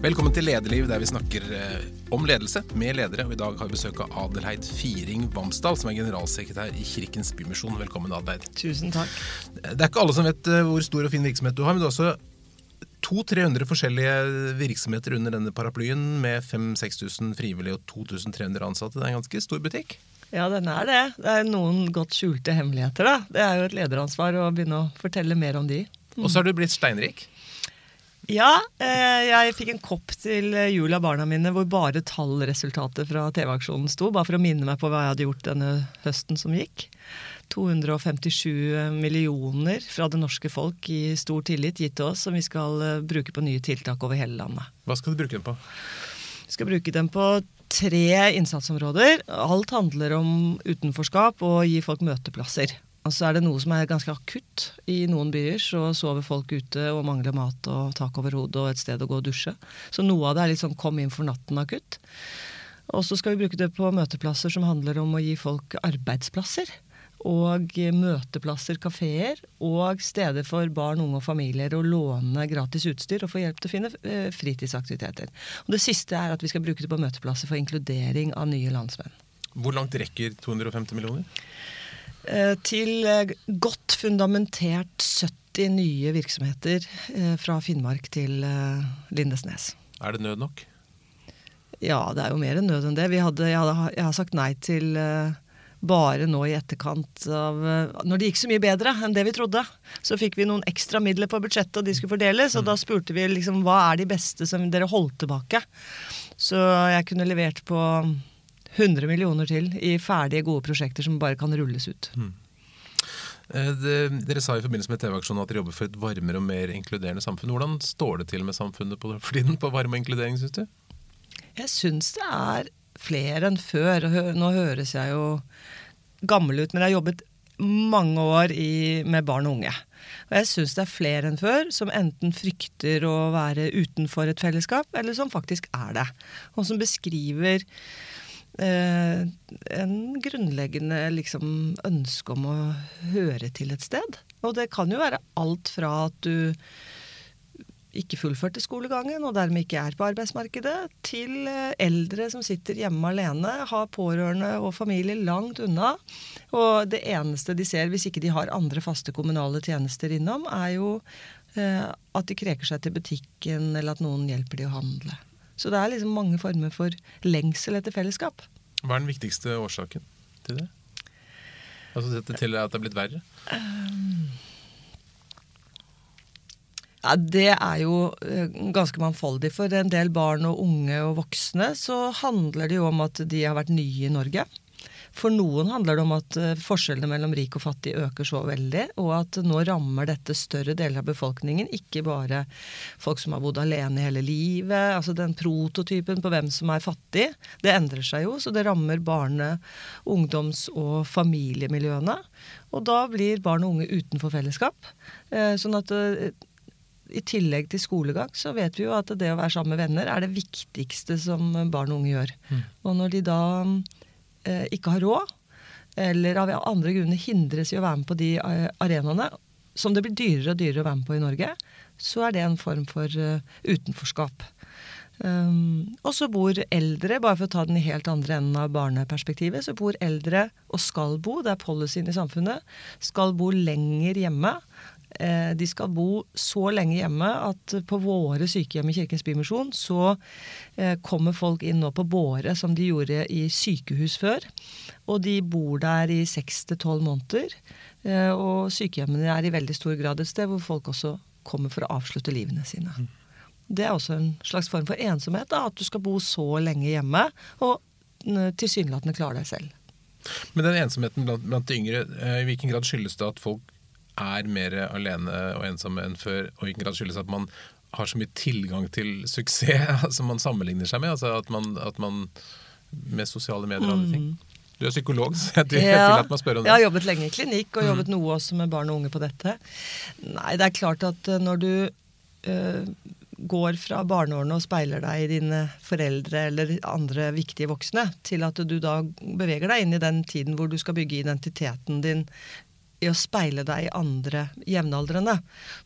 Velkommen til Lederliv, der vi snakker eh, om ledelse med ledere. Og I dag har vi besøk av Adelheid Firing Vamsdal, som er generalsekretær i Kirkens Bymisjon. Velkommen, Adelheid. Tusen takk. Det er ikke alle som vet eh, hvor stor og fin virksomhet du har, men du har også 200-300 forskjellige virksomheter under denne paraplyen, med 5000-6000 frivillige og 2300 ansatte. Det er en ganske stor butikk? Ja, den er det. Det er noen godt skjulte hemmeligheter, da. Det er jo et lederansvar å begynne å fortelle mer om de. Og så har du blitt steinrik. Ja, eh, jeg fikk en kopp til jul av barna mine hvor bare tallresultatet fra TV-aksjonen sto, bare for å minne meg på hva jeg hadde gjort denne høsten som gikk. 257 millioner fra det norske folk i stor tillit gitt til oss, som vi skal eh, bruke på nye tiltak over hele landet. Hva skal du bruke den på? Vi skal bruke den på tre innsatsområder. Alt handler om utenforskap og gi folk møteplasser. Og så er det noe som er ganske akutt. I noen byer så sover folk ute og mangler mat og tak over hodet og et sted å gå og dusje. Så noe av det er litt sånn kom inn for natten akutt. Og så skal vi bruke det på møteplasser som handler om å gi folk arbeidsplasser. Og møteplasser, kafeer og steder for barn, unge og familier å låne gratis utstyr og få hjelp til å finne eh, fritidsaktiviteter. Og det siste er at vi skal bruke det på møteplasser for inkludering av nye landsmenn. Hvor langt rekker 250 millioner? Eh, til eh, godt fundamentert 70 nye virksomheter eh, fra Finnmark til Lindesnes. Er det nød nok? Ja, det er jo mer enn nød enn det. Hadde, jeg, hadde, jeg, har sagt nei til bare nå i etterkant av Når det gikk så mye bedre enn det vi trodde, så fikk vi noen ekstra midler på budsjettet, og de skulle fordeles. Og mm. da spurte vi liksom hva er de beste som dere holdt tilbake. Så jeg kunne levert på 100 millioner til i ferdige, gode prosjekter som bare kan rulles ut. Mm. Det, dere sa i forbindelse med TV-aksjonen at dere jobber for et varmere og mer inkluderende samfunn. Hvordan står det til med samfunnet på, for tiden på varme og inkludering, syns du? Jeg syns det er flere enn før. Nå høres jeg jo gammel ut, men jeg har jobbet mange år i, med barn og unge. Og jeg syns det er flere enn før som enten frykter å være utenfor et fellesskap, eller som faktisk er det. Og som beskriver eh, en grunnleggende liksom, ønske om å høre til et sted. Og det kan jo være alt fra at du ikke fullførte skolegangen og dermed ikke er på arbeidsmarkedet, til eh, eldre som sitter hjemme alene, har pårørende og familie langt unna. Og det eneste de ser, hvis ikke de har andre faste kommunale tjenester innom, er jo eh, at de kreker seg til butikken, eller at noen hjelper de å handle. Så det er liksom mange former for lengsel etter fellesskap. Hva er den viktigste årsaken til det? Altså til at det er blitt verre? Um, ja, Det er jo eh, ganske mangfoldig. For en del barn og unge og voksne så handler det jo om at de har vært nye i Norge. For noen handler det om at eh, forskjellene mellom rik og fattig øker så veldig, og at nå rammer dette større deler av befolkningen, ikke bare folk som har bodd alene hele livet. altså Den prototypen på hvem som er fattig, det endrer seg jo. Så det rammer barne-, ungdoms- og familiemiljøene. Og da blir barn og unge utenfor fellesskap. Eh, sånn at eh, i tillegg til skolegang så vet vi jo at det å være sammen med venner er det viktigste som barn og unge gjør. Mm. Og når de da ikke har råd, eller av andre grunner hindres i å være med på de eh, arenaene, som det blir dyrere og dyrere å være med på i Norge, så er det en form for uh, utenforskap. Um, og så bor eldre, bare for å ta den i helt andre enden av barneperspektivet, så bor eldre og skal bo, det er policyen i samfunnet, skal bo lenger hjemme Eh, de skal bo så lenge hjemme at på våre sykehjem i Kirkens Bymisjon så eh, kommer folk inn nå på båre, som de gjorde i sykehus før. Og de bor der i seks til tolv måneder. Eh, og sykehjemmene er i veldig stor grad et sted hvor folk også kommer for å avslutte livene sine. Mm. Det er også en slags form for ensomhet, da, at du skal bo så lenge hjemme og tilsynelatende klare deg selv. Men den ensomheten blant, blant de yngre, i hvilken grad skyldes det at folk er mer alene og ensomme enn før, og i hvilken grad skyldes at man har så mye tilgang til suksess som man sammenligner seg med? Altså at man, at man Med sosiale medier og andre ting. Mm. Du er psykolog, så jeg ja, tillater meg å spørre om det. Jeg har jobbet lenge i klinikk og jobbet mm. noe også med barn og unge på dette. Nei, det er klart at eh, når du øh, går fra barneårene og speiler deg i dine foreldre eller andre viktige voksne, til at du da beveger deg inn i den tiden hvor du skal bygge identiteten din i å speile deg i andre jevnaldrende,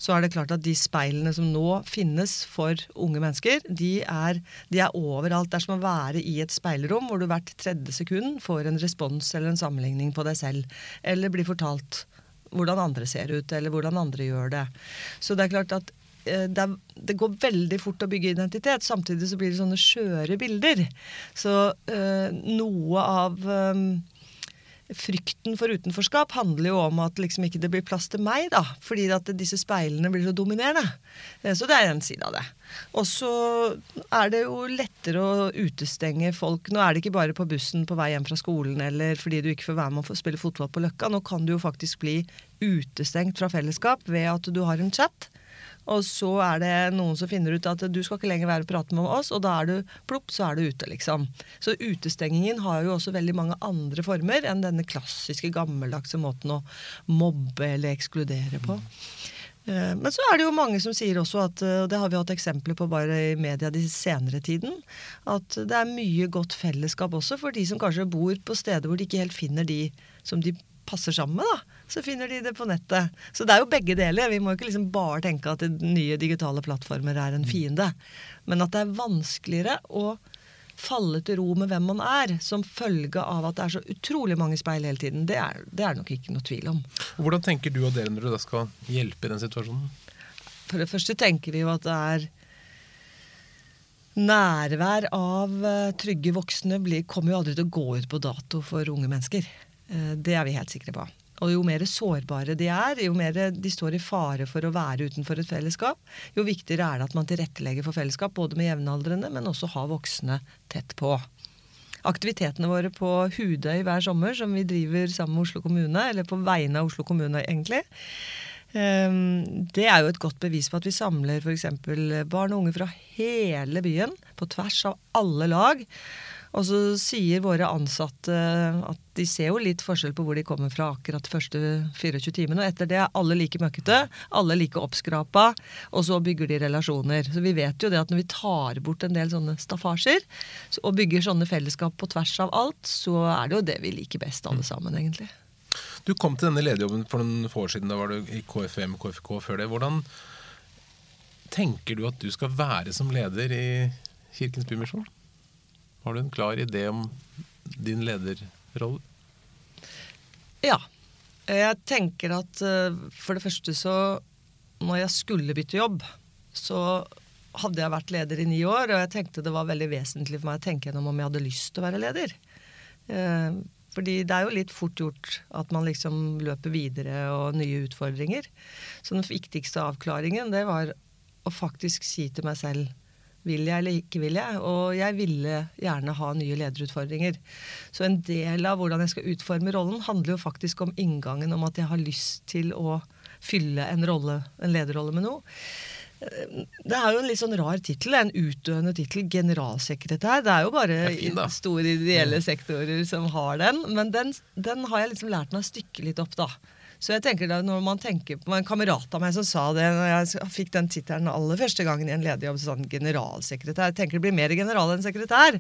så er det klart at de speilene som nå finnes for unge mennesker, de er, de er overalt. Det er som å være i et speilrom hvor du hvert tredje sekund får en respons eller en sammenligning på deg selv, eller blir fortalt hvordan andre ser ut, eller hvordan andre gjør det. Så det er klart at eh, det, er, det, går veldig fort å bygge identitet. Samtidig så blir det sånne skjøre bilder. Så øh, noe av øh, frykten for utenforskap handler jo om at liksom ikke det blir plass til meg, da. Fordi at disse speilene blir så dominerende. Eh, så det er en side av det. Og så er det jo lettere å utestenge folk. Nå er det ikke bare på bussen på vei hjem fra skolen eller fordi du ikke får være med å spille fotball på Løkka. Nå kan du jo faktisk bli utestengt fra fellesskap ved at du har en chat og så er det noen som finner ut at du skal ikke lenger være og prate med oss, og da er du plopp, så er du ute, liksom. Så utestengingen har jo også veldig mange andre former enn denne klassiske, gammeldagse måten å mobbe eller ekskludere på. Eh, men så er det jo mange som sier også at, og det har vi hatt eksempler på bare i media de senere tiden, at det er mye godt fellesskap også for de som kanskje bor på steder hvor de ikke helt finner de som de passer sammen med, da, så finner de det på nettet. Så det er jo begge deler. Vi må ikke liksom bare tenke at nye digitale plattformer er en fiende. Men at det er vanskeligere å falle til ro med hvem man er, som følge av at det er så utrolig mange speil hele tiden, det er det er nok ikke noe tvil om. Hvordan tenker du og dere når du da skal hjelpe i den situasjonen? For det første tenker vi jo at det er Nærvær av eh, trygge voksne blir, kommer jo aldri til å gå ut på dato for unge mennesker. Eh, det er vi helt sikre på. Og jo mer sårbare de er, jo mer de står i fare for å være utenfor et fellesskap, jo viktigere er det at man tilrettelegger for fellesskap, både med jevnaldrende, men også har voksne tett på. Aktivitetene våre på Hudøy hver sommer, som vi driver sammen med Oslo kommune, eller på vegne av Oslo kommune, egentlig, ehm, det er jo et godt bevis på at vi samler f.eks. barn og unge fra hele byen, på tvers av alle lag. Og så sier våre ansatte at de ser jo litt forskjell på hvor de kommer fra akkurat de første 24 timene. Og etter det er alle like møkkete, alle like oppskrapa, og så bygger de relasjoner. Så vi vet jo det at når vi tar bort en del sånne staffasjer og bygger sånne fellesskap på tvers av alt, så er det jo det vi liker best alle sammen, egentlig. Du kom til denne lederjobben for noen få år siden. Da var du i KFM, KFK før det. Hvordan tenker du at du skal være som leder i Kirkens Bymisjon? Har du en klar idé om din lederrolle? Ja. Jeg tenker at eh, for det første så Når jeg skulle bytte jobb, så hadde jeg vært leder i ni år, og jeg tenkte det var veldig vesentlig for meg å tenke gjennom om jeg hadde lyst til å være leder. Eh, fordi det er jo litt fort gjort at man liksom løper videre og nye utfordringer. Så den viktigste avklaringen, det var å faktisk si til meg selv vil jeg eller ikke vil jeg? Og jeg ville gjerne ha nye lederutfordringer. Så en del av hvordan jeg skal utforme rollen, handler jo faktisk om inngangen om at jeg har lyst til å fylle en, rolle, en lederrolle med noe. Det er jo en litt sånn rar tittel. En utdøende tittel. Generalsekretær. Det er jo bare er fin, store ideelle sektorer som har den. Men den, den har jeg liksom lært meg å stykke litt opp, da. Så jeg tenker da, når man tenker på En kamerat av meg som sa det når jeg fikk den tittelen aller første gangen i en lederjobb, sånn generalsekretær. Jeg tenker det blir mer general enn sekretær.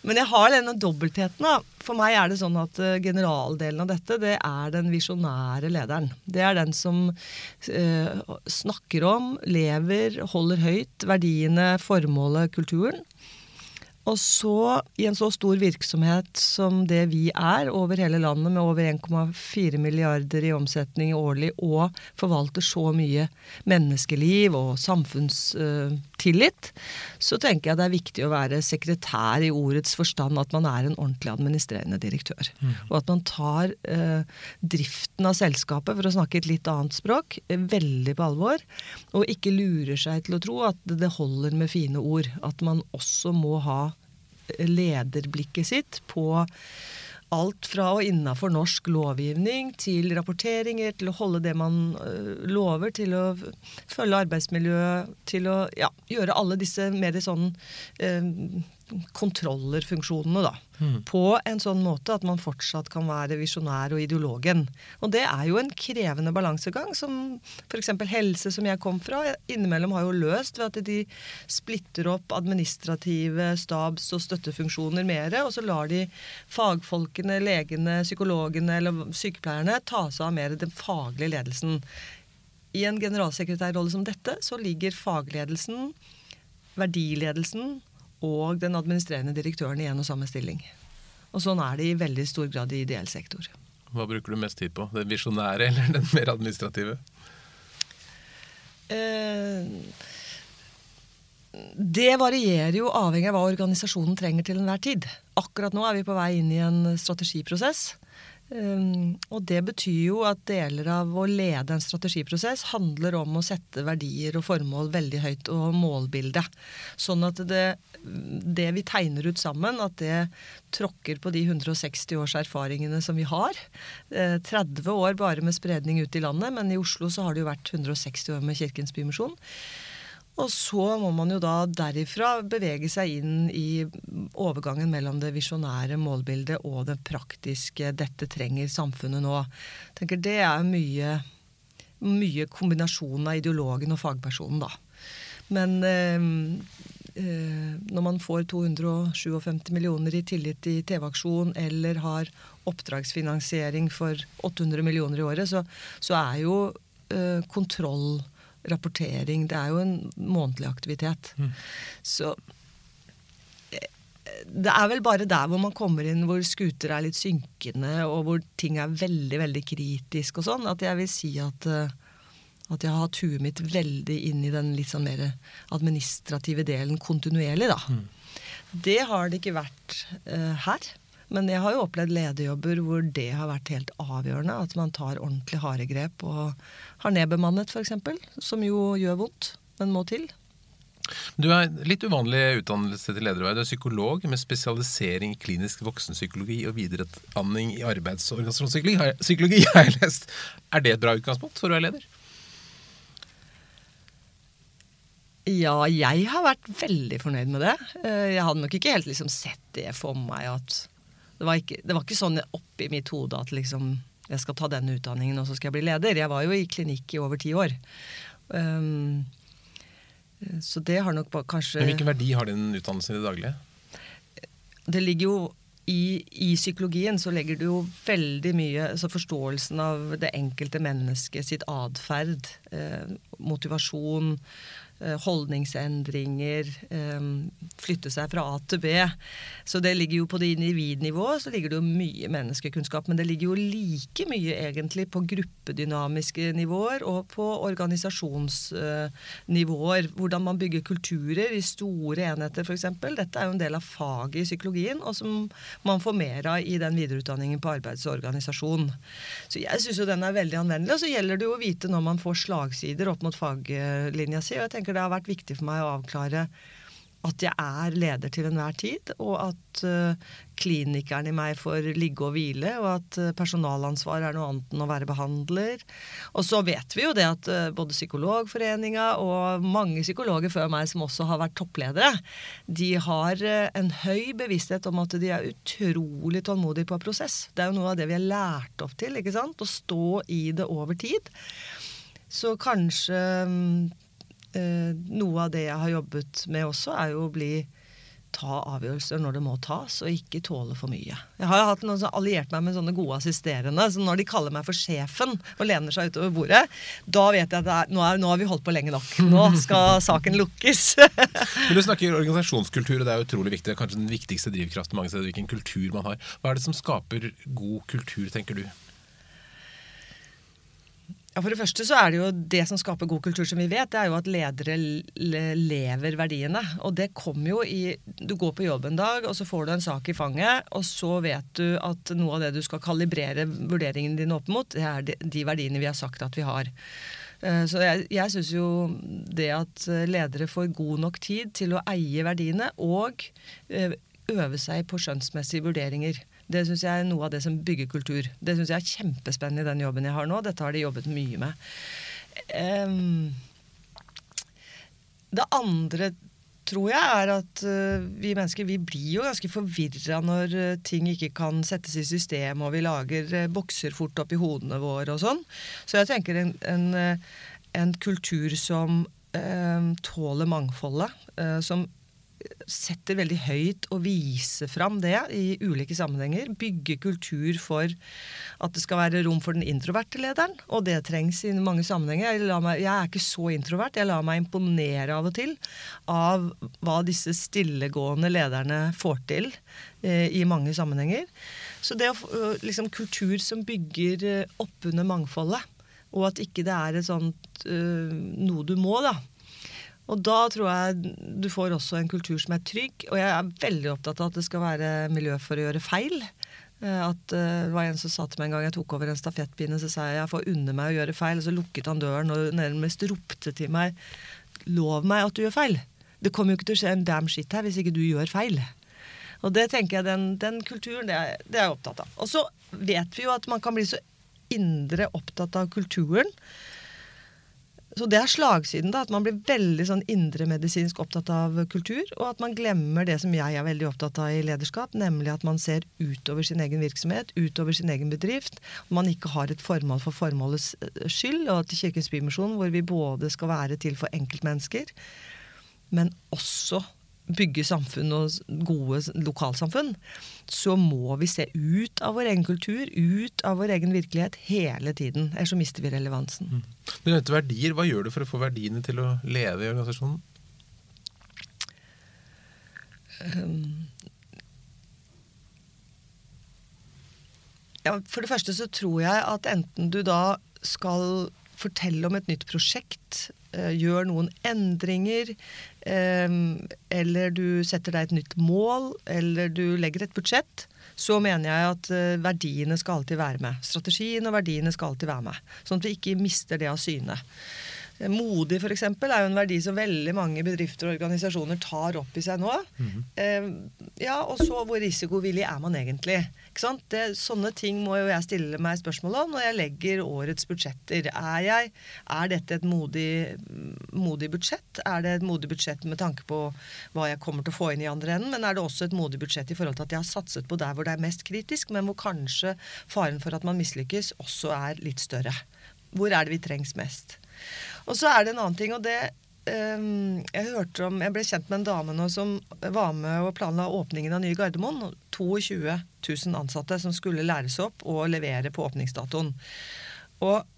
Men jeg har denne dobbeltheten. da. For meg er det sånn at uh, generaldelen av dette, det er den visjonære lederen. Det er den som uh, snakker om, lever, holder høyt verdiene, formålet, kulturen. Og så, i en så stor virksomhet som det vi er over hele landet, med over 1,4 milliarder i omsetning årlig, og forvalter så mye menneskeliv og samfunns... uh, så tenker jeg det er viktig å være sekretær i ordets forstand, at man er en ordentlig administrerende direktør. Mm. Og at man tar eh, driften av selskapet, for å snakke et litt annet språk, veldig på alvor. Og ikke lurer seg til å tro at det holder med fine ord. At man også må ha lederblikket sitt på alt fra og innafor norsk lovgivning til rapporteringer, til å holde det man uh, lover, til å følge arbeidsmiljøet, til å ja, gjøre alle disse mer sånn uh, kontrollerfunksjonene, da. På en sånn måte at man fortsatt kan være visjonær og ideologen. Og det er jo en krevende balansegang, som f.eks. helse, som jeg kom fra, innimellom har jo løst ved at de splitter opp administrative stabs- og støttefunksjoner mer, og så lar de fagfolkene, legene, psykologene eller sykepleierne ta seg av mer den faglige ledelsen. I en generalsekretærrolle som dette så ligger fagledelsen, verdiledelsen og den administrerende direktøren i en og samme stilling. Og sånn er det i veldig stor grad i ideell sektor. Hva bruker du mest tid på? Den visjonære eller den mer administrative? Eh, det varierer jo avhengig av hva organisasjonen trenger til enhver tid. Akkurat nå er vi på vei inn i en strategiprosess. Um, og det betyr jo at deler av å lede en strategiprosess handler om å sette verdier og formål veldig høyt, og målbildet. Sånn at det, det vi tegner ut sammen, at det tråkker på de 160 års erfaringene som vi har. Eh, 30 år bare med spredning ut i landet, men i Oslo så har det jo vært 160 år med Kirkens Bymisjon. Og så må man jo da derifra bevege seg inn i overgangen mellom det visjonære målbildet og det praktiske 'dette trenger samfunnet nå'. Jeg tenker Det er mye, mye kombinasjonen av ideologen og fagpersonen, da. Men eh, eh, når man får 257 millioner i tillit i TV-aksjon, eller har oppdragsfinansiering for 800 millioner i året, så, så er jo eh, kontroll rapportering. Det er jo en månedlig aktivitet. Mm. Så det er vel bare der hvor man kommer inn hvor skuter er litt synkende, og hvor ting er veldig, veldig kritisk og sånn, at jeg vil si at, at jeg har hatt huet mitt veldig inn i den litt sånn mer administrative delen kontinuerlig, da. Mm. Det har det ikke vært uh, her. Men jeg har jo opplevd lederjobber hvor det har vært helt avgjørende. At man tar ordentlig harde grep og har nedbemannet, f.eks. Som jo gjør vondt, men må til. Du er litt uvanlig utdannelse til lederarbeid. Du er psykolog med spesialisering i klinisk voksenpsykologi og videreutdanning i arbeids- og organisasjonspsykologi, har jeg lest. Er det et bra utgangspunkt for å være leder? Ja, jeg har vært veldig fornøyd med det. Eh, jeg hadde nok ikke helt liksom sett det for meg at det var, ikke, det var ikke sånn oppi mitt hode at liksom jeg skal ta denne utdanningen og så skal jeg bli leder. Jeg var jo i klinikk i over ti år. Um, så det har nok kanskje Men Hvilken verdi har din utdannelse i det daglige? Det ligger jo i, i, psykologien så legger du jo veldig mye altså Forståelsen av det enkelte mennesket sitt atferd, eh, motivasjon, Eh, holdningsendringer, eh, flytte seg fra A til B. Så det ligger jo på det individnivået så ligger det jo mye menneskekunnskap. Men det ligger jo like mye egentlig på gruppedynamiske nivåer og på organisasjonsnivåer. Hvordan man bygger kulturer i store enheter f.eks. Dette er jo en del av faget i psykologien, og som man får mer av i den videreutdanningen på arbeids-. Så jeg syns jo den er veldig anvendelig. Og så gjelder det jo å vite når man får slagsider opp mot faglinja si. og jeg tenker det har vært viktig for meg å avklare at jeg er leder til enhver tid, og at uh, klinikeren i meg får ligge og hvile, og at uh, personalansvar er noe annet enn å være behandler. Og så vet vi jo det at uh, både Psykologforeninga og mange psykologer før meg som også har vært toppledere, de har en høy bevissthet om at de er utrolig tålmodige på prosess. Det er jo noe av det vi er lært opp til, ikke sant? Å stå i det over tid. Så kanskje um, eh, noe av det jeg har jobbet med også, er jo å bli ta avgjørelser når det må tas, og ikke tåle for mye. Jeg har hatt noen som alliert meg med sånne gode assisterende. så Når de kaller meg for sjefen og lener seg utover bordet, da vet jeg at er, nå, er, nå, har vi holdt på lenge nok. Nå skal saken lukkes. Men Du snakker organisasjonskultur, og det er utrolig viktig. Kanskje den viktigste drivkraften mange steder, hvilken kultur man har. Hva er det som skaper god kultur, tenker du? Ja, For det første så er det jo det som skaper god kultur, som vi vet, det er jo at ledere lever verdiene. Og det kommer jo i Du går på jobb en dag, og så får du en sak i fanget, og så vet du at noe av det du skal kalibrere vurderingene dine opp mot, det er de verdiene vi har sagt at vi har. Eh, så jeg, jeg syns jo det at ledere får god nok tid til å eie verdiene og eh, øve seg på skjønnsmessige vurderinger det syns jeg er noe av det som bygger kultur. Det syns jeg er kjempespennende i den jobben jeg har nå. Dette har de jobbet mye med. Det andre tror jeg, er at uh, vi mennesker vi blir jo ganske forvirra når uh, ting ikke kan settes i system, og vi lager uh, bokser fort opp i hodene våre og sånn. Så jeg tenker en, en, en kultur som tåler mangfoldet, som setter veldig høyt å vise fram det i ulike sammenhenger. Bygge kultur for at det skal være rom for den introverte lederen. Og det trengs i mange sammenhenger. Jeg, meg, jeg er ikke så introvert. Jeg lar meg imponere av og til av hva disse stillegående lederne får til eh, i mange sammenhenger. Så det å liksom kultur som bygger opp oppunder mangfoldet, og at ikke det er et sånt øh, noe du må, da. Og da tror jeg du får også en kultur som er trygg. Og jeg er veldig opptatt av at det skal være miljø for å gjøre feil. Eh, at uh, Det var en som sa til meg en gang jeg tok over en stafettpinne, så sa jeg jeg får unne meg å gjøre feil. Og så lukket han døren og nærmest ropte til meg lov meg at du gjør feil. Det kommer jo ikke til å skje en damn shit her hvis ikke du gjør feil. Og det tenker jeg, den, den kulturen, det er, det er jeg opptatt av. Og så vet vi jo at man kan bli så indre opptatt av kulturen så det er slagsiden, da, at man blir veldig sånn indremedisinsk opptatt av kultur, og at man glemmer det som jeg er veldig opptatt av i lederskap, nemlig at man ser utover sin egen virksomhet, utover sin egen bedrift. og Man ikke har et formål for formålets eh, skyld, og til Kirkens Bymisjon, hvor vi både skal være til for enkeltmennesker, men også bygge samfunn og gode lokalsamfunn, så må vi se ut av vår egen kultur, ut av vår egen virkelighet, hele tiden. Ellers så mister vi relevansen. Mm. Du nevnte verdier. Hva gjør du for å få verdiene til å leve i organisasjonen? Um, ja, for det første så tror jeg at enten du da skal fortelle om et nytt prosjekt, gjør noen endringer, um, eller du setter deg et nytt mål, eller du legger et budsjett, så mener jeg at uh, verdiene skal alltid være med. Strategien og verdiene skal alltid være med. Sånn at vi ikke mister det av syne. Modig for eksempel, er jo en verdi som veldig mange bedrifter og organisasjoner tar opp i seg nå. Mm -hmm. ja, Og så hvor risikovillig er man egentlig? Det, sånne ting må jo jeg stille meg spørsmål om når jeg legger årets budsjetter. Er, jeg, er dette et modig, modig, budsjett? Er det et modig budsjett med tanke på hva jeg kommer til å få inn i andre enden? Men er det også et modig budsjett i forhold til at jeg har satset på der hvor det er mest kritisk, men hvor kanskje faren for at man mislykkes også er litt større? Hvor er det vi trengs mest? Og så er det en annen ting, og det um, jeg hørte om, jeg ble kjent med en dame nå som var med og planla åpningen av nye Gardermoen. 22 000 ansatte som skulle læres opp og levere på åpningsdatoen. Og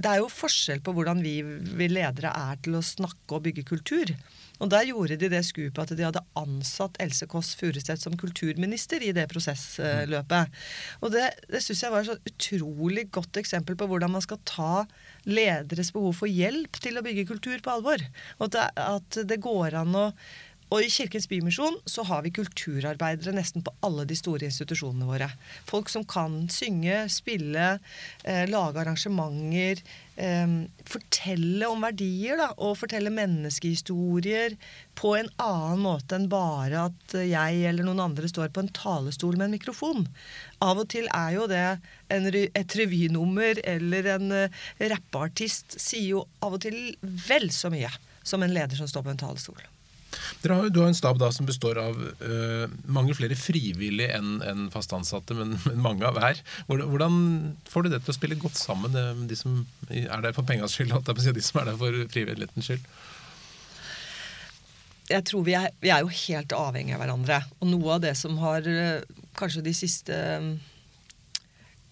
det er jo forskjell på hvordan vi, vi ledere er til å snakke og bygge kultur. Og Der gjorde de det skupet at de hadde ansatt Else Kåss Furuseth som kulturminister i det prosessløpet. Og Det, det syns jeg var et så utrolig godt eksempel på hvordan man skal ta lederes behov for hjelp til å bygge kultur på alvor. Og at det går an å og i Kirkens Bymisjon så har vi kulturarbeidere nesten på alle de store institusjonene våre. Folk som kan synge, spille, eh, lage arrangementer. Eh, fortelle om verdier, da. Og fortelle menneskehistorier på en annen måte enn bare at jeg eller noen andre står på en talestol med en mikrofon. Av og til er jo det en, et revynummer eller en uh, rappeartist sier jo av og til vel så mye som en leder som står på en talestol. Har, du har en stab da som består av uh, mange flere frivillige enn en fast ansatte, men, men, mange av hver. Hvordan får du det til å spille godt sammen, med de som er der for pengas skyld, og de som er der for frivillighetens skyld? Jeg tror vi er, vi er, jo helt avhengige av hverandre. Og noe av det som har uh, kanskje de siste um,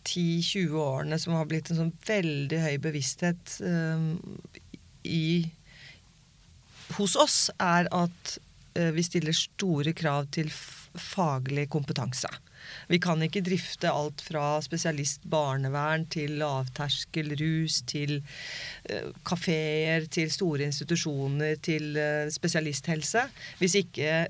10-20 årene som har blitt en sånn veldig høy bevissthet um, i hos oss, er at eh, vi stiller store krav til faglig kompetanse. Vi kan ikke drifte alt fra spesialist barnevern til lavterskel rus, til uh, kafeer, til store institusjoner, til uh, spesialisthelse, hvis ikke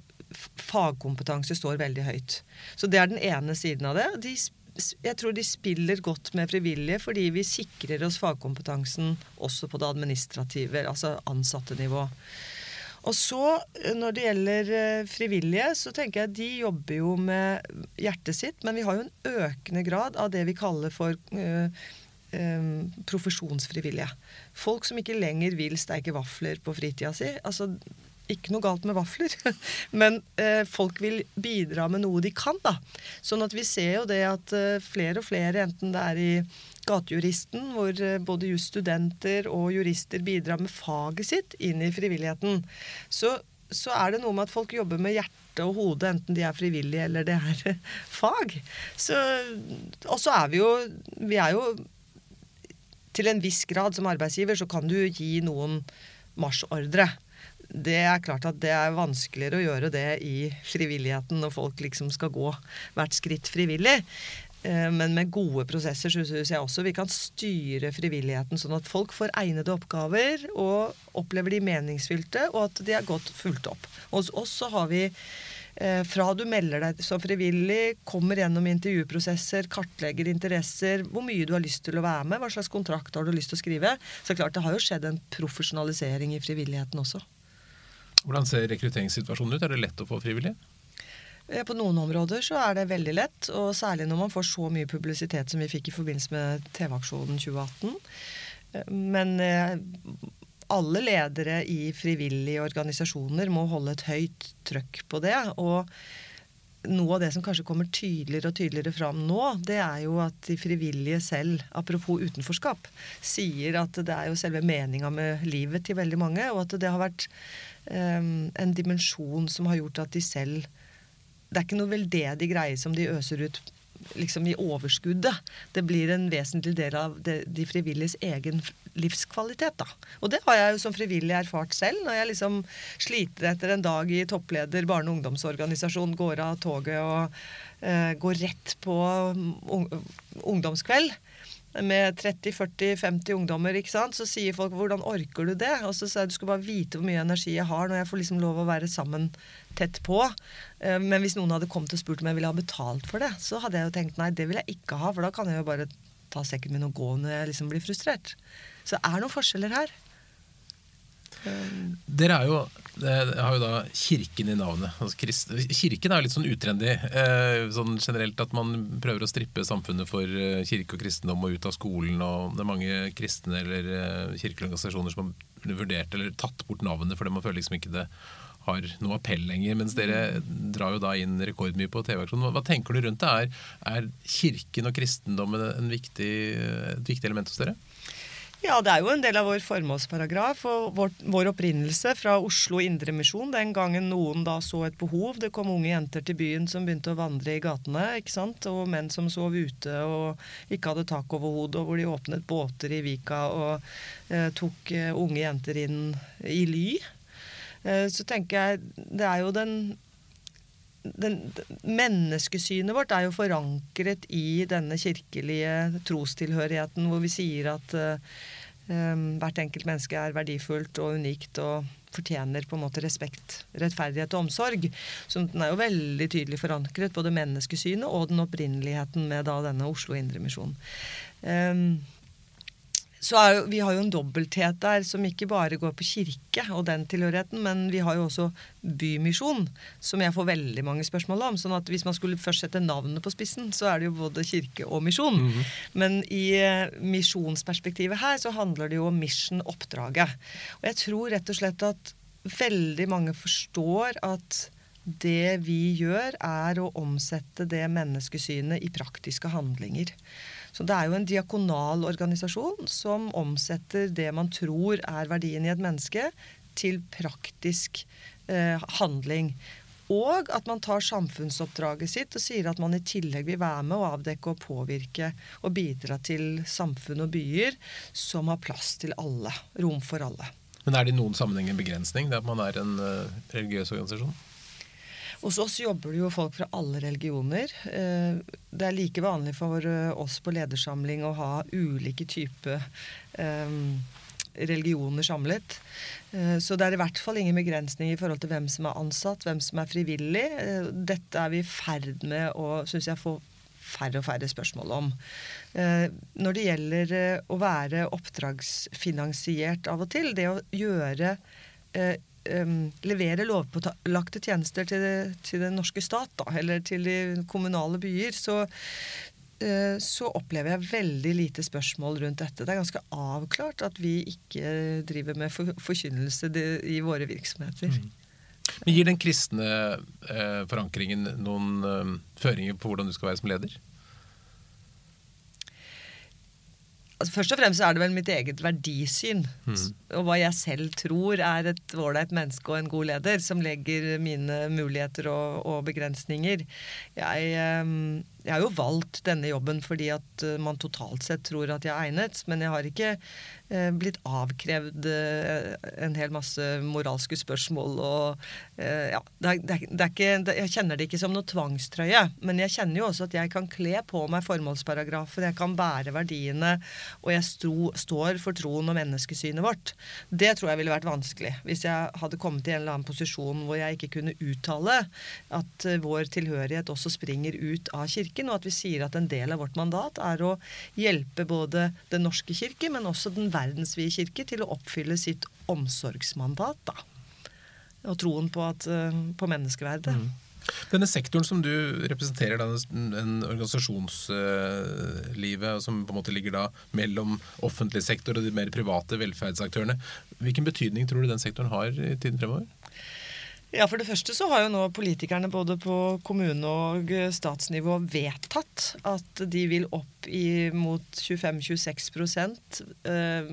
fagkompetanse står veldig høyt. Så det er den ene siden av det. De, jeg tror de spiller godt med frivillige fordi vi sikrer oss fagkompetansen også på det administrative, altså ansatte nivå. Og så, eh, når det gjelder eh, frivillige, så tenker jeg de jobber jo med hjertet sitt, men vi har jo en økende grad av det vi kaller for uh, um, profesjonsfrivillige. Folk som ikke lenger vil steike vafler på fritida si. Altså, ikke noe galt med vafler, men eh, folk vil bidra med noe de kan. da. Sånn at vi ser jo det at eh, flere og flere, enten det er i Gatejuristen, hvor eh, både jusstudenter og jurister bidrar med faget sitt inn i frivilligheten, så, så er det noe med at folk jobber med hjerte og hode, enten de er frivillige eller det er fag. Og så er vi jo Vi er jo til en viss grad som arbeidsgiver så kan du gi noen marsjordre det er klart at det er vanskeligere å gjøre det i frivilligheten når folk liksom skal gå hvert skritt frivillig. Eh, men med gode prosesser så syns jeg også vi kan styre frivilligheten sånn at folk får egnede oppgaver og opplever de meningsfylte, og at de er godt fulgt opp. Hos oss så har vi eh, fra du melder deg som frivillig, kommer gjennom intervjuprosesser, kartlegger interesser, hvor mye du har lyst til å være med, hva slags kontrakt har du lyst til å skrive. Så klart det har jo skjedd en profesjonalisering i frivilligheten også. Hvordan ser rekrutteringssituasjonen ut? Er det lett å få frivillige? Eh, på noen områder så er det veldig lett, og særlig når man får så mye publisitet som vi fikk i forbindelse med TV-aksjonen 2018. Eh, men eh, alle ledere i frivillige organisasjoner må holde et høyt trøkk på det. Og noe av det som kanskje kommer tydeligere og tydeligere fram nå, det er jo at de frivillige selv, apropos utenforskap, sier at det er jo selve meninga med livet til veldig mange, og at det har vært um, en dimensjon som har gjort at de selv Det er ikke noe veldedig greie som de øser ut liksom i overskuddet. Det blir en vesentlig del av det, de frivilliges egen livskvalitet. da. Og det har jeg jo som frivillig erfart selv. Når jeg liksom sliter etter en dag i toppleder barne- og ungdomsorganisasjon, går av toget og eh, går rett på un ungdomskveld med 30-40-50 ungdommer, ikke sant? så sier folk 'hvordan orker du det?' Og så sier jeg du skal bare vite hvor mye energi jeg har når jeg får liksom lov å være sammen tett på. Eh, men hvis noen hadde kommet og spurt om jeg ville ha betalt for det, så hadde jeg jo tenkt nei, det vil jeg ikke ha, for da kan jeg jo bare ta sekken min og gå når jeg liksom blir frustrert. Så det er noen forskjeller her. Dere er jo, har jo da Kirken i navnet. Altså, kirken er jo litt sånn utrendy eh, sånn generelt. At man prøver å strippe samfunnet for eh, kirke og kristendom og ut av skolen. og Det er mange kristne eller eh, kirkelige organisasjoner som har vurdert eller tatt bort navnet fordi man føler liksom ikke det har noe appell lenger. Mens dere drar jo da inn rekordmye på TV-aksjonen. Hva tenker du rundt det? Er, er kirken og kristendommen en viktig, et viktig element hos dere? Ja, det er jo en del av vår formålsparagraf og vår, vår opprinnelse fra Oslo Indremisjon. Den gangen noen da så et behov. Det kom unge jenter til byen som begynte å vandre i gatene. ikke sant? Og menn som sov ute og ikke hadde tak over hodet, og hvor de åpnet båter i Vika og eh, tok eh, unge jenter inn i ly. Eh, så tenker jeg det er jo den den, menneskesynet vårt er jo forankret i denne kirkelige trostilhørigheten, hvor vi sier at um, hvert enkelt menneske er verdifullt og unikt og fortjener på en måte respekt, rettferdighet og omsorg. Så den er jo veldig tydelig forankret, både menneskesynet og den opprinneligheten med da denne Oslo Indremisjon. Um, så er, Vi har jo en dobbelthet der som ikke bare går på kirke og den tilhørigheten, men vi har jo også bymisjon, som jeg får veldig mange spørsmål om. sånn at hvis man skulle først sette navnet på spissen, så er det jo både kirke og misjon. Mm -hmm. Men i uh, misjonsperspektivet her så handler det jo om mission-oppdraget. Og jeg tror rett og slett at veldig mange forstår at det vi gjør, er å omsette det menneskesynet i praktiske handlinger. Så det er jo en diakonal organisasjon som omsetter det man tror er verdien i et menneske, til praktisk eh, handling. Og at man tar samfunnsoppdraget sitt og sier at man i tillegg vil være med å avdekke og påvirke og bidra til samfunn og byer som har plass til alle. Rom for alle. Men er det i noen sammenheng en begrensning, det at man er en uh, religiøs organisasjon? Hos oss jobber det jo folk fra alle religioner. Eh, det er like vanlig for eh, oss på ledersamling å ha ulike typer eh, religioner samlet. Så det er i hvert fall ingen begrensning i forhold til hvem som er ansatt, hvem som er frivillig. Dette er vi i ferd med å synes jeg, få færre og færre spørsmål om. Når det gjelder å være oppdragsfinansiert av og til, det å gjøre um, levere lovpålagte tjenester til, til, den norske stat, da, eller til de kommunale byer, så uh, så opplever jeg veldig lite spørsmål rundt dette. Det er ganske avklart at vi ikke driver med for, forkynnelse i våre virksomheter. Mm. Men Gir den kristne uh, forankringen noen uh, føringer på hvordan du skal være som leder? Altså, først og fremst er det vel mitt eget verdisyn. Mm. Og hva jeg selv tror er et ålreit menneske og en god leder, som legger mine muligheter og, og begrensninger. Jeg, um, jeg har jo valgt denne jobben fordi at uh, man totalt sett tror at jeg er egnet, men jeg har ikke uh, blitt avkrevd uh, en hel masse moralske spørsmål og ja, det er, det er, det er ikke, Jeg kjenner det ikke som noe tvangstrøye, men jeg kjenner jo også at jeg kan kle på meg formålsparagrafer, jeg kan bære verdiene, og jeg stro, står for troen og menneskesynet vårt. Det tror jeg ville vært vanskelig hvis jeg hadde kommet i en eller annen posisjon hvor jeg ikke kunne uttale at vår tilhørighet også springer ut av kirken kirken, og at vi sier at en del av vårt mandat er å hjelpe både Den norske kirke, men også den verdensvide kirke til å oppfylle sitt omsorgsmandat. Da. Og troen på, at, eh, på menneskeverdet. Mm. Denne sektoren som du representerer, den organisasjonslivet som på en måte ligger da mellom offentlig sektor og de mer private velferdsaktørene, hvilken betydning tror du den sektoren har i tiden fremover? Ja, For det første så har jo nå politikerne både på kommune- og statsnivå vedtatt at de vil opp i mot 25-26 eh,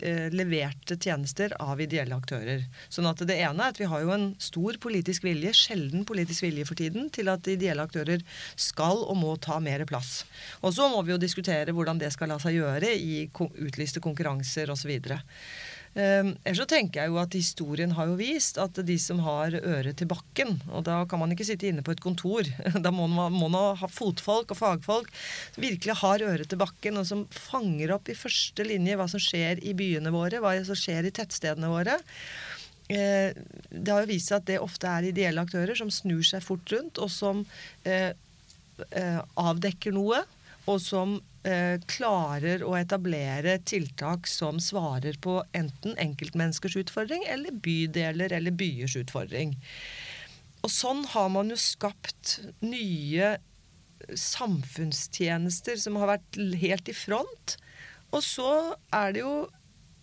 eh, leverte tjenester av ideelle aktører. Sånn at Det ene er at vi har jo en stor politisk vilje, sjelden politisk vilje for tiden, til at ideelle aktører skal og må ta mer plass. Og så må vi jo diskutere hvordan det skal la seg gjøre i utlyste konkurranser osv. Um, ellers så tenker jeg jo at historien har jo vist at de som har øret til bakken Og da kan man ikke sitte inne på et kontor. Da må man, ha fotfolk og fagfolk som virkelig har øret til bakken, og som fanger opp i første linje hva som skjer i byene våre, hva som skjer i tettstedene våre. Eh, det har jo vist seg at det ofte er ideelle aktører som snur seg fort rundt, og som eh, eh, avdekker noe, og som Eh, klarer å etablere tiltak som svarer på enten enkeltmenneskers utfordring eller bydeler eller byers utfordring. Og sånn har man jo skapt nye samfunnstjenester som har vært helt i front. Og så er det jo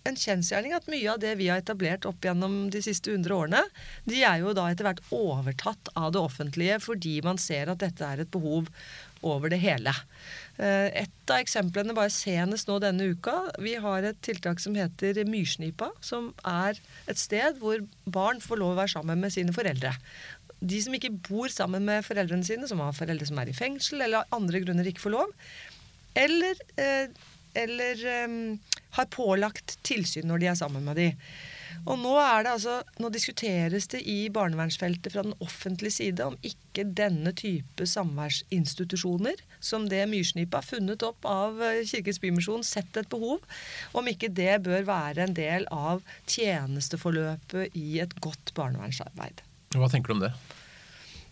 en kjensgjerning at mye av det vi har etablert opp gjennom de siste 100 årene, de er jo da etter hvert overtatt av det offentlige fordi man ser at dette er et behov over det hele. Eh, et av eksemplene bare senest nå denne uka. Vi har et tiltak som heter Myrsnipa. Som er et sted hvor barn får lov å være sammen med sine foreldre. De som ikke bor sammen med foreldrene sine, som har foreldre som er i fengsel, eller av andre grunner ikke får lov, eller, eh, eller um, har pålagt tilsyn når de er sammen med de. Og nå, er det altså, nå diskuteres det i barnevernsfeltet fra den offentlige side om ikke denne type samværsinstitusjoner, som det Myrsnipa har funnet opp av eh, Kirkens Bymisjon, sett et behov, om ikke det bør være en del av tjenesteforløpet i et godt barnevernsarbeid. Hva tenker du om det?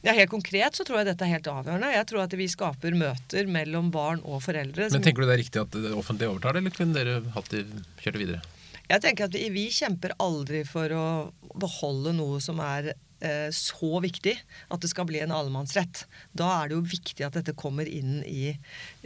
Ja, Helt konkret så tror jeg dette er helt avgjørende. Jeg tror at vi skaper møter mellom barn og foreldre. Men Tenker du det er riktig at det offentlige overtar det, eller kunne dere hatt det, kjørt videre? Jeg tenker at vi, vi, kjemper aldri for å beholde noe som er så viktig at det skal bli en allemannsrett. Da er det jo viktig at dette kommer inn i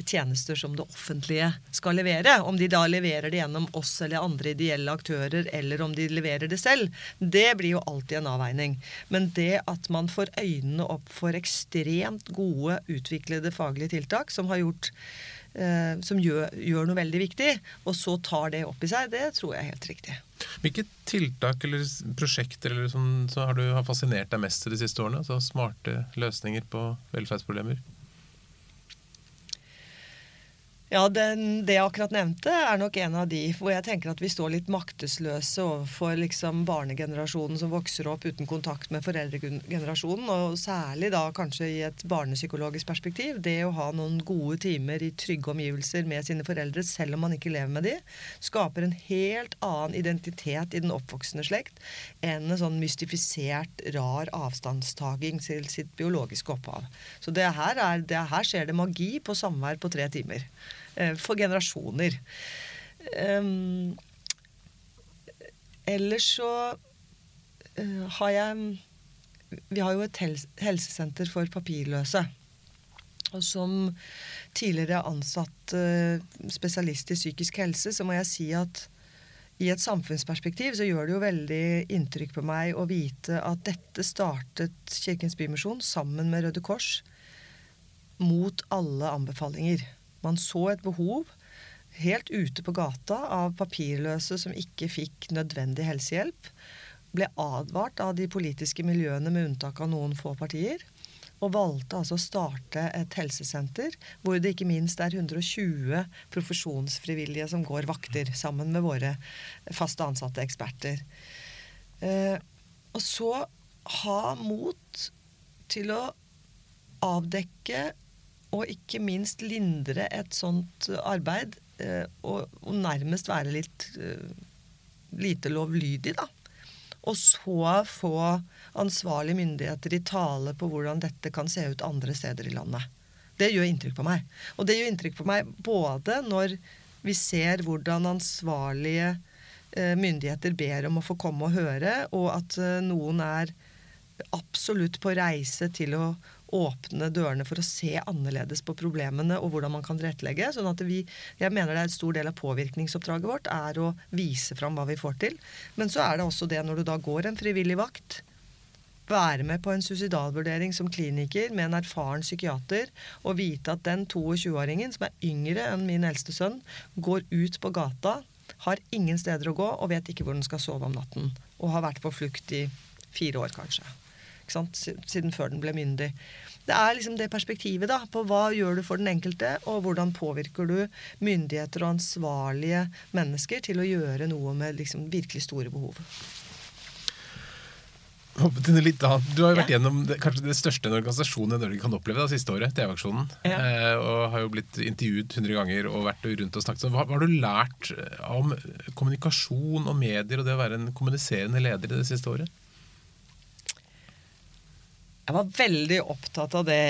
tjenester som det offentlige skal levere. Om de da leverer det gjennom oss eller andre ideelle aktører, eller om de leverer det selv, det blir jo alltid en avveining. Men det at man får øynene opp for ekstremt gode, utviklede faglige tiltak som har gjort eh, som gjør, gjør, noe veldig viktig, og så tar det opp i seg, det tror jeg er helt riktig. Hvilke tiltak eller prosjekter eller sånn, så har du har fascinert deg mest de siste årene? Altså smarte løsninger på velferdsproblemer? Ja, den, Det jeg akkurat nevnte, er nok en av de hvor jeg tenker at vi står litt maktesløse overfor liksom barnegenerasjonen som vokser opp uten kontakt med foreldregenerasjonen. Og særlig da kanskje i et barnepsykologisk perspektiv. Det å ha noen gode timer i trygge omgivelser med sine foreldre, selv om man ikke lever med de, skaper en helt annen identitet i den oppvoksende slekt enn en sånn mystifisert, rar avstandstaking til sitt biologiske opphav. Så det her, er, det her skjer det magi på samvær på tre timer. Eh, for generasjoner. Um, ellers så uh, har jeg Vi har jo et helsesenter for papirløse. Og som tidligere ansatt uh, spesialist i psykisk helse, så må jeg si at i et samfunnsperspektiv så gjør det jo veldig inntrykk på meg å vite at dette startet Kirkens Bymisjon sammen med Røde Kors mot alle anbefalinger. Man så et behov helt ute på gata av papirløse som ikke fikk nødvendig helsehjelp. Ble advart av de politiske miljøene med unntak av noen få partier og valgte altså å starte et helsesenter hvor det ikke minst er 120 profesjonsfrivillige som går vakter sammen med våre faste ansatte eksperter. Eh, og så ha mot til å avdekke og ikke minst lindre et sånt arbeid, eh, og, nærmest være litt eh, lite lovlydig, da. Og så få ansvarlige myndigheter i tale på hvordan dette kan se ut andre steder i landet. Det gjør inntrykk på meg. Og det gjør inntrykk på meg både når vi ser hvordan ansvarlige eh, myndigheter ber om å få komme og høre, og at eh, noen er absolutt på reise til å åpne dørene for å se annerledes på problemene og hvordan man kan tilrettelegge. sånn at vi, jeg mener det er en stor del av påvirkningsoppdraget vårt er å vise fram hva vi får til. Men så er det også det når du da går en frivillig vakt, være med på en suicidalvurdering som kliniker med en erfaren psykiater og vite at den 22-åringen, som er yngre enn min eldste sønn, går ut på gata, har ingen steder å gå og vet ikke hvor den skal sove om natten. Og har vært på flukt i fire år, kanskje siden før den ble myndig. Det er liksom det perspektivet da, på hva gjør du for den enkelte, og hvordan påvirker du myndigheter og ansvarlige mennesker til å gjøre noe med liksom virkelig store behov. Litt, du har jo vært ja. gjennom det, kanskje det største en organisasjon i Norge kan oppleve da, siste året, TV-aksjonen. Ja. Eh, og har jo blitt intervjuet 100 ganger og vært rundt og snakket. Hva, hva, har du lært om kommunikasjon og medier og det å være en kommuniserende leder i det siste året? Jeg var veldig opptatt av det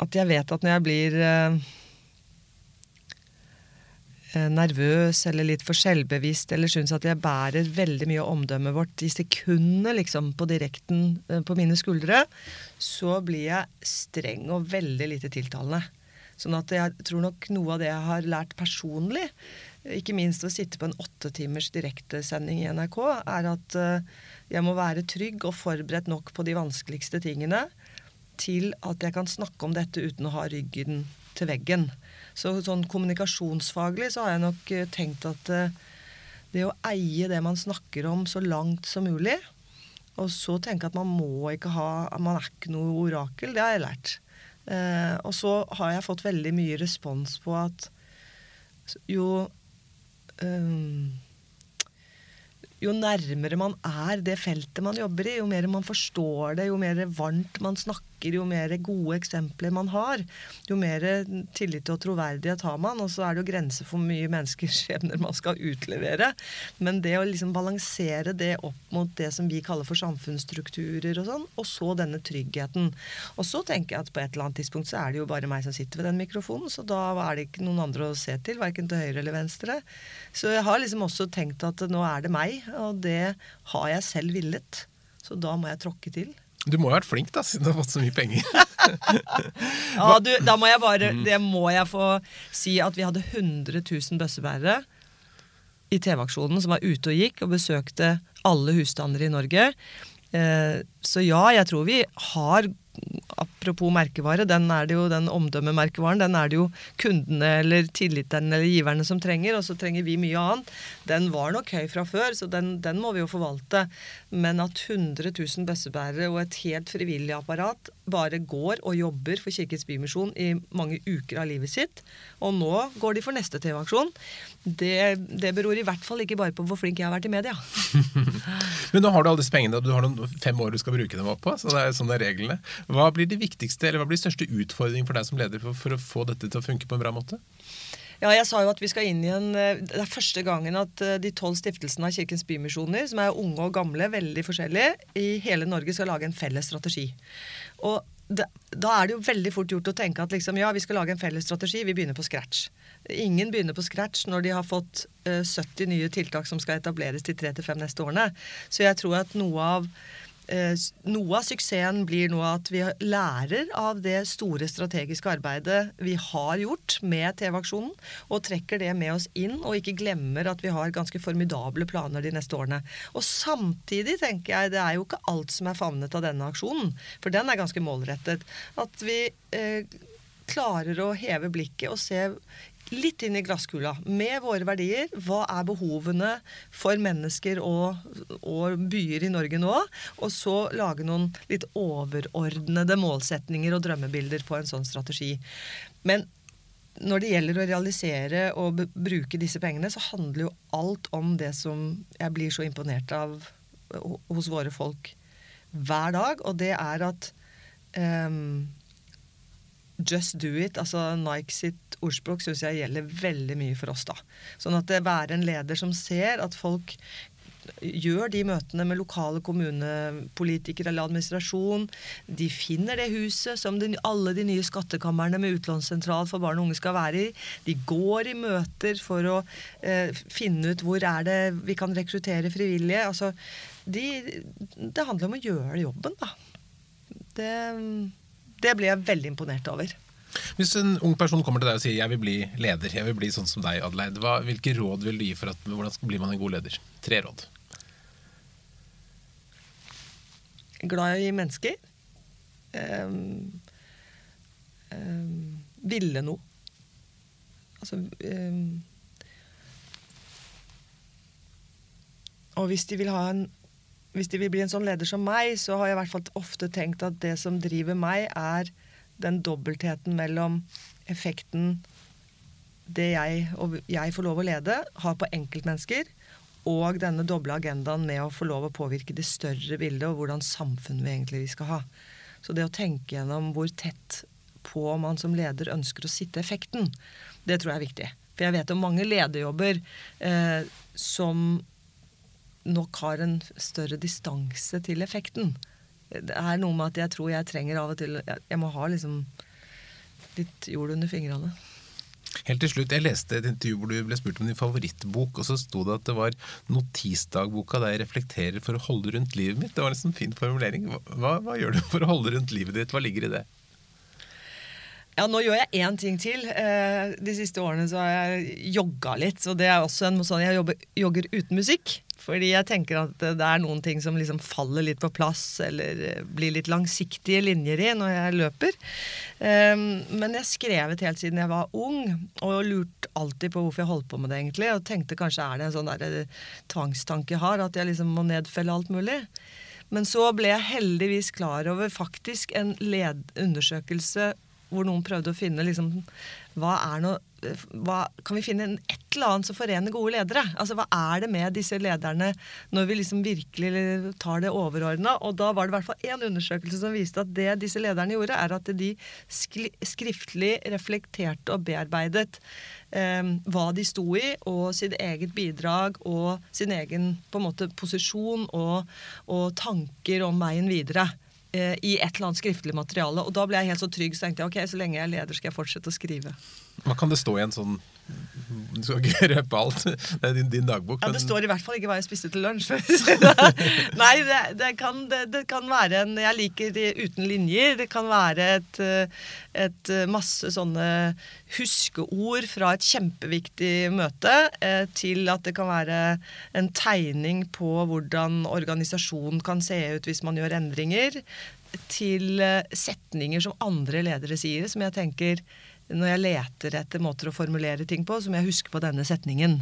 at jeg vet at når jeg blir eh, eh, nervøs eller litt for selvbevisst eller syns at jeg bærer veldig mye av omdømmet vårt i sekundene liksom, på direkten eh, på mine skuldre, så blir jeg streng og veldig lite tiltalende. Sånn at jeg tror nok noe av det jeg har lært personlig, ikke minst å sitte på en åtte timers direktesending i NRK, er at uh, jeg må være trygg og forberedt nok på de vanskeligste tingene til at jeg kan snakke om dette uten å ha ryggen til veggen. Så sånn kommunikasjonsfaglig så har jeg nok eh, tenkt at uh, det å eie det man snakker om så langt som mulig, og så tenke at man må ikke ha Man er ikke noe orakel, det har jeg lært. Eh, og så har jeg fått veldig mye respons på at jo um, jo nærmere man er det feltet man jobber i, jo mer man forstår det, jo mer varmt man snakker, jo mer gode eksempler man har, jo mer tillit og troverdighet har man. Og så er det jo grenser for mye menneskers skjebner man skal utlevere. Men det å liksom balansere det opp mot det som vi kaller for samfunnsstrukturer og sånn, og så denne tryggheten. Og så tenker jeg at på et eller annet tidspunkt så er det jo bare meg som sitter ved den mikrofonen, så da er det ikke noen andre å se til, verken til høyre eller venstre. Så jeg har liksom også tenkt at nå er det meg og det har jeg selv villet. Så da må jeg tråkke til. Du må jo ha vært flink, da, siden du har fått så mye penger. ja, du, da må jeg bare mm. Det må jeg få si at vi hadde 100 000 bøssebærere i TV-aksjonen som var ute og gikk og besøkte alle husstander i Norge. Eh, så ja, jeg tror vi har apropos merkevare, den er det jo, den omdømmemerkevaren, den er det jo kundene eller tilliterne eller giverne som trenger, og så trenger vi mye annet. Den var nok høy fra før, så den, den må vi jo forvalte. Men at 100 000 bøssebærere og et helt frivillig apparat bare går og jobber for Kirkens Bymisjon i mange uker av livet sitt, og nå går de for neste TV-aksjon, det, det, beror i hvert fall ikke bare på hvor flink jeg har vært i media. Men nå har du alle disse pengene, du har noen fem år du skal bruke dem opp på. så det er sånn det er reglene. Hva blir de viktigste, eller hva blir største utfordringen for deg som leder for, for å få dette til å funke på en bra måte? Ja, jeg sa jo at vi skal inn i en eh, Det er første gangen at eh, de tolv stiftelsene av Kirkens Bymisjoner, som er unge og gamle, veldig forskjellige, i hele Norge skal lage en felles strategi. Og da, er det jo veldig fort gjort å tenke at liksom, ja, vi skal lage en felles strategi, vi begynner på scratch. Ingen begynner på scratch når de har fått uh, eh, 70 nye tiltak som skal etableres de tre til fem neste årene. Så jeg tror at noe av noe av suksessen blir nå at vi lærer av det store strategiske arbeidet vi har gjort med TV-aksjonen, og trekker det med oss inn, og ikke glemmer at vi har ganske formidable planer de neste årene. Og samtidig tenker jeg det er jo ikke alt som er favnet av denne aksjonen, for den er ganske målrettet. At vi eh, klarer å heve blikket og se litt inn i glasskula med våre verdier. Hva er behovene for mennesker og, og, byer i Norge nå? Og så lage noen litt overordnede målsetninger og drømmebilder på en sånn strategi. Men når det gjelder å realisere og bruke disse pengene, så handler jo alt om det som jeg blir så imponert av hos våre folk hver dag, og det er at um, Just do it, altså Nike sitt ordspråk, syns jeg gjelder veldig mye for oss. da. Sånn at det være en leder som ser at folk gjør de møtene med lokale kommunepolitikere eller administrasjon. De finner det huset som de, alle de nye skattkamrene med utlånssentral for barn og unge skal være i. De går i møter for å eh, finne ut hvor er det vi kan rekruttere frivillige. Altså, de, det handler om å gjøre jobben, da. Det det ble jeg veldig imponert over. Hvis en ung person kommer til deg og sier jeg vil bli leder, jeg vil bli sånn som deg, Adelaide, hva, hvilke råd vil du gi for at, hvordan blir man en god leder? Tre råd. Glad i mennesker. Um, um, ville noe. Altså um, Og hvis de vil ha en hvis de vil bli en sånn leder som meg, så har jeg i hvert fall ofte tenkt at det som driver meg, er den dobbeltheten mellom effekten det jeg og jeg får lov å lede, har på enkeltmennesker, og denne doble agendaen med å få lov å påvirke det større bildet og hvordan samfunn vi egentlig skal ha. Så det å tenke gjennom hvor tett på man som leder ønsker å sitte effekten, det tror jeg er viktig. For jeg vet om mange lederjobber eh, som nok har en større distanse til effekten. Det er noe med at jeg tror jeg trenger av og til Jeg må ha liksom litt jord under fingrene. Helt til slutt, Jeg leste et intervju hvor du ble spurt om din favorittbok, og så sto det at det var notisdagboka der jeg reflekterer for å holde rundt livet mitt. Det var en sånn fin formulering. Hva, hva gjør du for å holde rundt livet ditt? Hva ligger i det? Ja, nå gjør jeg én ting til. Eh, de siste årene så har jeg jogga litt. Så det er også en sånn Jeg jobber, jogger uten musikk. Fordi jeg tenker at det er noen ting som liksom faller litt på plass, eller eh, blir litt langsiktige linjer i når jeg løper. Um, men jeg skrevet helt siden jeg var ung, og lurt alltid på hvorfor jeg holdt på med det, egentlig. Og tenkte kanskje er det en sånn der eh, tvangstanke jeg har, at jeg liksom må nedfelle alt mulig. Men så ble jeg heldigvis klar over faktisk en undersøkelse hvor noen prøvde å finne liksom, hva er noe hva, kan vi finne et eller annet som forener gode ledere? Altså, Hva er det med disse lederne når vi liksom virkelig tar det overordna? Og da var det i hvert fall én undersøkelse som viste at det disse lederne gjorde, er at de skriftlig reflekterte og bearbeidet eh, hva de sto i, og sitt eget bidrag og sin egen på en måte posisjon og, og tanker om veien videre eh, i et eller annet skriftlig materiale. Og da ble jeg helt så trygg, så tenkte jeg ok, så lenge jeg er leder, skal jeg fortsette å skrive. Hva kan det stå i en sånn Du skal ikke røpe alt. Det er din, din dagbok. Ja, Det står i hvert fall ikke hva jeg spiste til lunsj. Nei, det, det, kan, det, det, kan, være en Jeg liker det uten linjer. Det kan være et, et masse sånne huskeord fra et kjempeviktig møte, eh, til at det kan være en tegning på hvordan organisasjonen kan se ut hvis man gjør endringer, til eh, setninger som andre ledere sier, som jeg tenker når jeg leter etter måter å formulere ting på, så må jeg huske på denne setningen.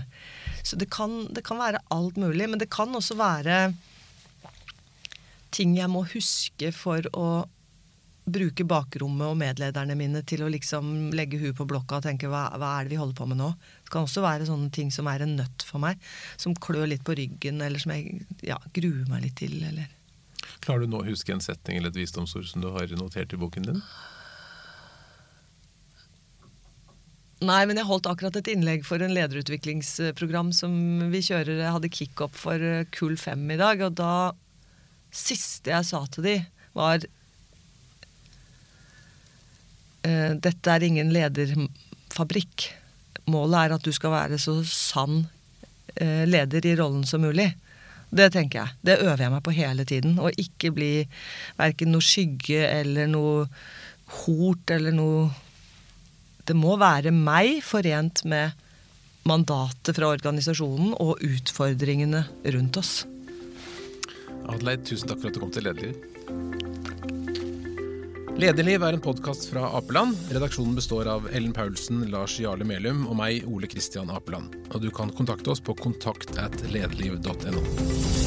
Så det kan, det kan være alt mulig, men det kan også være ting jeg må huske for å bruke bakrommet og medlederne mine til å liksom legge huet på blokka og tenke hva, hva, er det vi holder på med nå? Det kan også være sånne ting som er en nøtt for meg, som klør litt på ryggen, eller som jeg ja, gruer meg litt til, eller Klarer du nå å huske en setning eller et visdomsord som du har notert i boken din? Nei, men jeg holdt akkurat et innlegg for en lederutviklingsprogram som vi kjører, jeg hadde kickup for eh, Kull 5 i dag, og da Siste jeg sa til de, var eh, Dette er ingen lederfabrikk. Målet er at du skal være så sann eh, leder i rollen som mulig. Det tenker jeg. Det øver jeg meg på hele tiden. Å ikke bli verken noe skygge eller noe hort eller noe Det må være meg forent med mandatet fra organisasjonen og utfordringene rundt oss. Adelaide, tusen takk for at du kom til Lederliv. Lederliv er en podkast fra Apeland. Redaksjonen består av Ellen Paulsen, Lars Jarle Melum og meg, Ole Kristian Apeland. Og du kan kontakte oss på kontakt at lederliv.no.